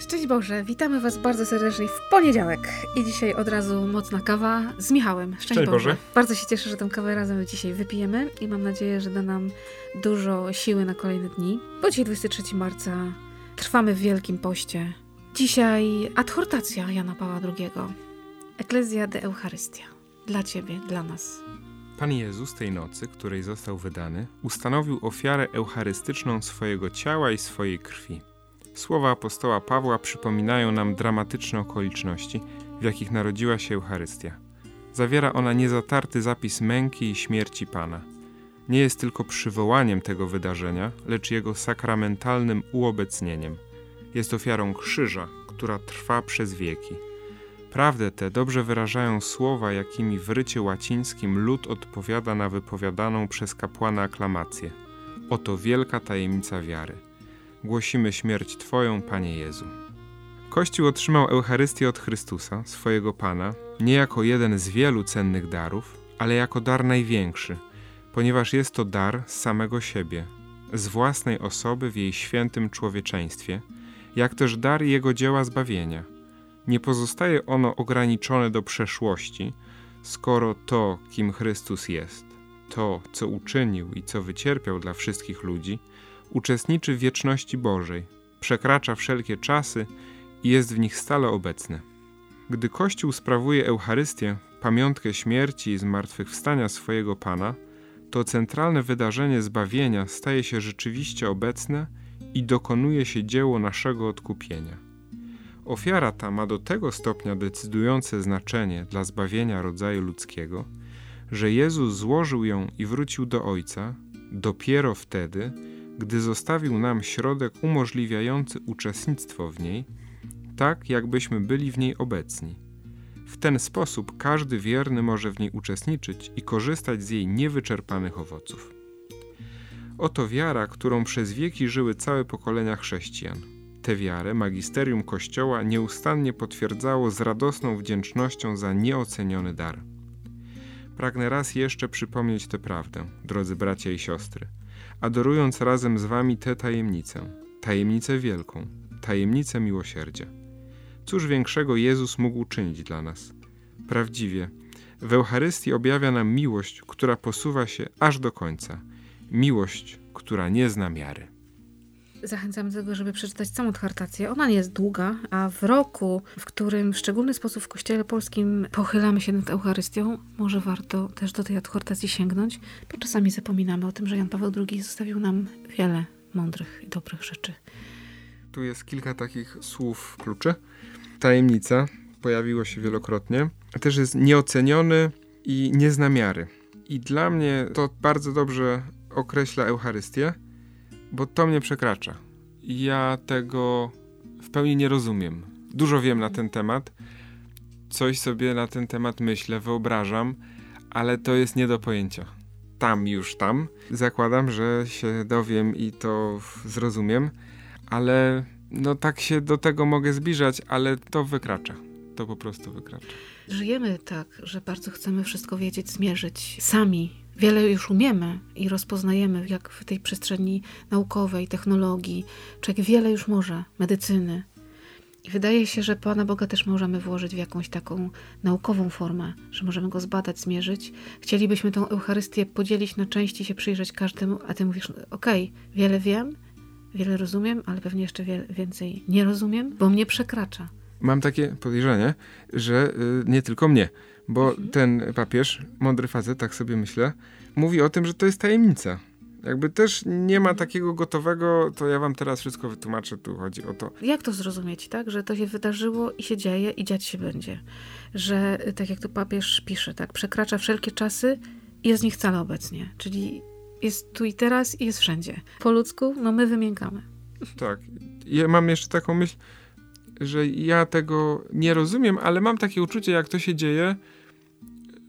Szczęść Boże, witamy Was bardzo serdecznie w poniedziałek. I dzisiaj od razu mocna kawa z Michałem. Szczęść, Szczęść Boże. Boże. Bardzo się cieszę, że tę kawę razem dzisiaj wypijemy i mam nadzieję, że da nam dużo siły na kolejne dni. Bo dzisiaj 23 marca trwamy w Wielkim Poście. Dzisiaj adhortacja Jana Pawła II. Eklezja de Eucharystia. Dla Ciebie, dla nas. Pan Jezus tej nocy, której został wydany, ustanowił ofiarę eucharystyczną swojego ciała i swojej krwi. Słowa apostoła Pawła przypominają nam dramatyczne okoliczności, w jakich narodziła się Eucharystia. Zawiera ona niezatarty zapis męki i śmierci Pana. Nie jest tylko przywołaniem tego wydarzenia, lecz jego sakramentalnym uobecnieniem. Jest ofiarą krzyża, która trwa przez wieki. Prawdę tę dobrze wyrażają słowa, jakimi w rycie łacińskim lud odpowiada na wypowiadaną przez kapłana aklamację. Oto wielka tajemnica wiary. Głosimy śmierć Twoją, Panie Jezu. Kościół otrzymał Eucharystię od Chrystusa, swojego Pana, nie jako jeden z wielu cennych darów, ale jako dar największy, ponieważ jest to dar z samego siebie, z własnej osoby w jej świętym człowieczeństwie, jak też dar Jego dzieła zbawienia. Nie pozostaje ono ograniczone do przeszłości, skoro to, kim Chrystus jest, to, co uczynił i co wycierpiał dla wszystkich ludzi, uczestniczy w wieczności Bożej, przekracza wszelkie czasy i jest w nich stale obecny. Gdy Kościół sprawuje Eucharystię, pamiątkę śmierci i zmartwychwstania swojego Pana, to centralne wydarzenie zbawienia staje się rzeczywiście obecne i dokonuje się dzieło naszego odkupienia. Ofiara ta ma do tego stopnia decydujące znaczenie dla zbawienia rodzaju ludzkiego, że Jezus złożył ją i wrócił do Ojca dopiero wtedy, gdy zostawił nam środek umożliwiający uczestnictwo w niej, tak jakbyśmy byli w niej obecni. W ten sposób każdy wierny może w niej uczestniczyć i korzystać z jej niewyczerpanych owoców. Oto wiara, którą przez wieki żyły całe pokolenia chrześcijan. Tę wiarę magisterium Kościoła nieustannie potwierdzało z radosną wdzięcznością za nieoceniony dar. Pragnę raz jeszcze przypomnieć tę prawdę, drodzy bracia i siostry, adorując razem z wami tę tajemnicę, tajemnicę wielką, tajemnicę miłosierdzia. Cóż większego Jezus mógł czynić dla nas? Prawdziwie, w Eucharystii objawia nam miłość, która posuwa się aż do końca. Miłość, która nie zna miary. Zachęcam do tego, żeby przeczytać całą adhortację. Ona nie jest długa, a w roku, w którym w szczególny sposób w Kościele Polskim pochylamy się nad Eucharystią, może warto też do tej adhortacji sięgnąć, bo czasami zapominamy o tym, że Jan Paweł II zostawił nam wiele mądrych i dobrych rzeczy. Tu jest kilka takich słów kluczy. Tajemnica pojawiło się wielokrotnie. Też jest nieoceniony i nie zna miary. I dla mnie to bardzo dobrze określa Eucharystię, bo to mnie przekracza. Ja tego w pełni nie rozumiem. Dużo wiem na ten temat, coś sobie na ten temat myślę, wyobrażam, ale to jest nie do pojęcia. Tam już tam. Zakładam, że się dowiem i to zrozumiem, ale no tak się do tego mogę zbliżać, ale to wykracza. To po prostu wykracza. Żyjemy tak, że bardzo chcemy wszystko wiedzieć, zmierzyć sami. Wiele już umiemy i rozpoznajemy, jak w tej przestrzeni naukowej, technologii, człowiek wiele już może, medycyny. I wydaje się, że Pana Boga też możemy włożyć w jakąś taką naukową formę, że możemy go zbadać, zmierzyć. Chcielibyśmy tą Eucharystię podzielić na części, się przyjrzeć każdemu, a ty mówisz, okej, wiele wiem, Wiele rozumiem, ale pewnie jeszcze więcej nie rozumiem, bo mnie przekracza. Mam takie podejrzenie, że y, nie tylko mnie, bo Mhm. ten papież, mądry facet, tak sobie myślę, mówi o tym, że to jest tajemnica. Jakby też nie ma takiego gotowego, to ja wam teraz wszystko wytłumaczę, tu chodzi o to. Jak to zrozumieć, tak? Że to się wydarzyło i się dzieje i dziać się będzie. Że, y, tak jak tu papież pisze, tak, przekracza wszelkie czasy i jest niechcale obecnie. Czyli jest tu i teraz i jest wszędzie. Po ludzku, no my wymiękamy. Tak. Ja mam jeszcze taką myśl, że ja tego nie rozumiem, ale mam takie uczucie, jak to się dzieje,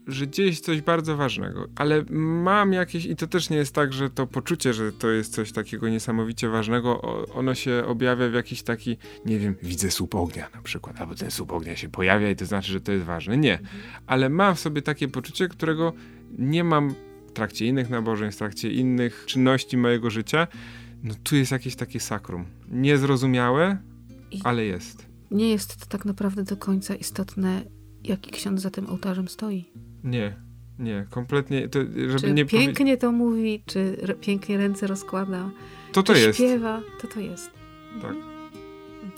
że dzieje się coś bardzo ważnego. Ale mam jakieś, i to też nie jest tak, że to poczucie, że to jest coś takiego niesamowicie ważnego, ono się objawia w jakiś taki, nie wiem, widzę słup ognia na przykład, albo ten słup ognia się pojawia i to znaczy, że to jest ważne. Nie. Ale mam w sobie takie poczucie, którego nie mam w trakcie innych nabożeństw, w trakcie innych czynności mojego życia. No tu jest jakieś takie sakrum. Niezrozumiałe, I- ale jest. Nie jest to tak naprawdę do końca istotne, jaki ksiądz za tym ołtarzem stoi. Nie, nie, kompletnie, to, żeby Czy nie pięknie to mówi, czy re- pięknie ręce rozkłada, to to czy jest. śpiewa, to to jest. Tak.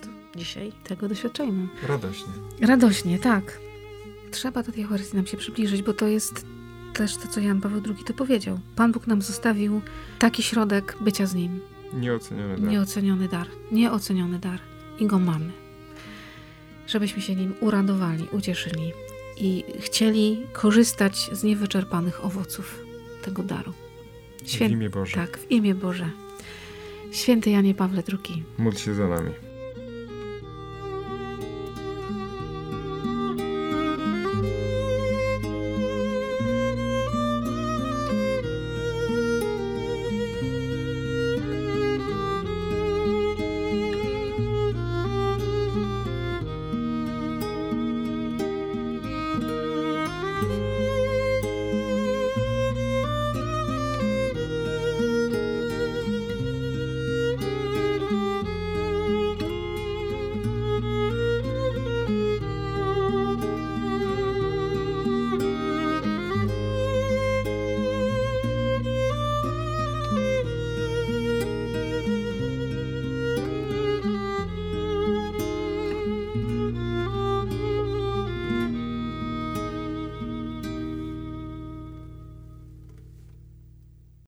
To dzisiaj tego doświadczajmy. Radośnie. Radośnie, tak. Trzeba do tej Eucharystii nam się przybliżyć, bo to jest też to, co Jan Paweł II to powiedział. Pan Bóg nam zostawił taki środek bycia z Nim. Nieocenione dar. Nieoceniony dar. Nieoceniony dar. I go mamy. Żebyśmy się nim uradowali, ucieszyli i chcieli korzystać z niewyczerpanych owoców tego daru. W imię Boże. Tak, w imię Boże. Święty Janie Pawle II. Módl się za nami.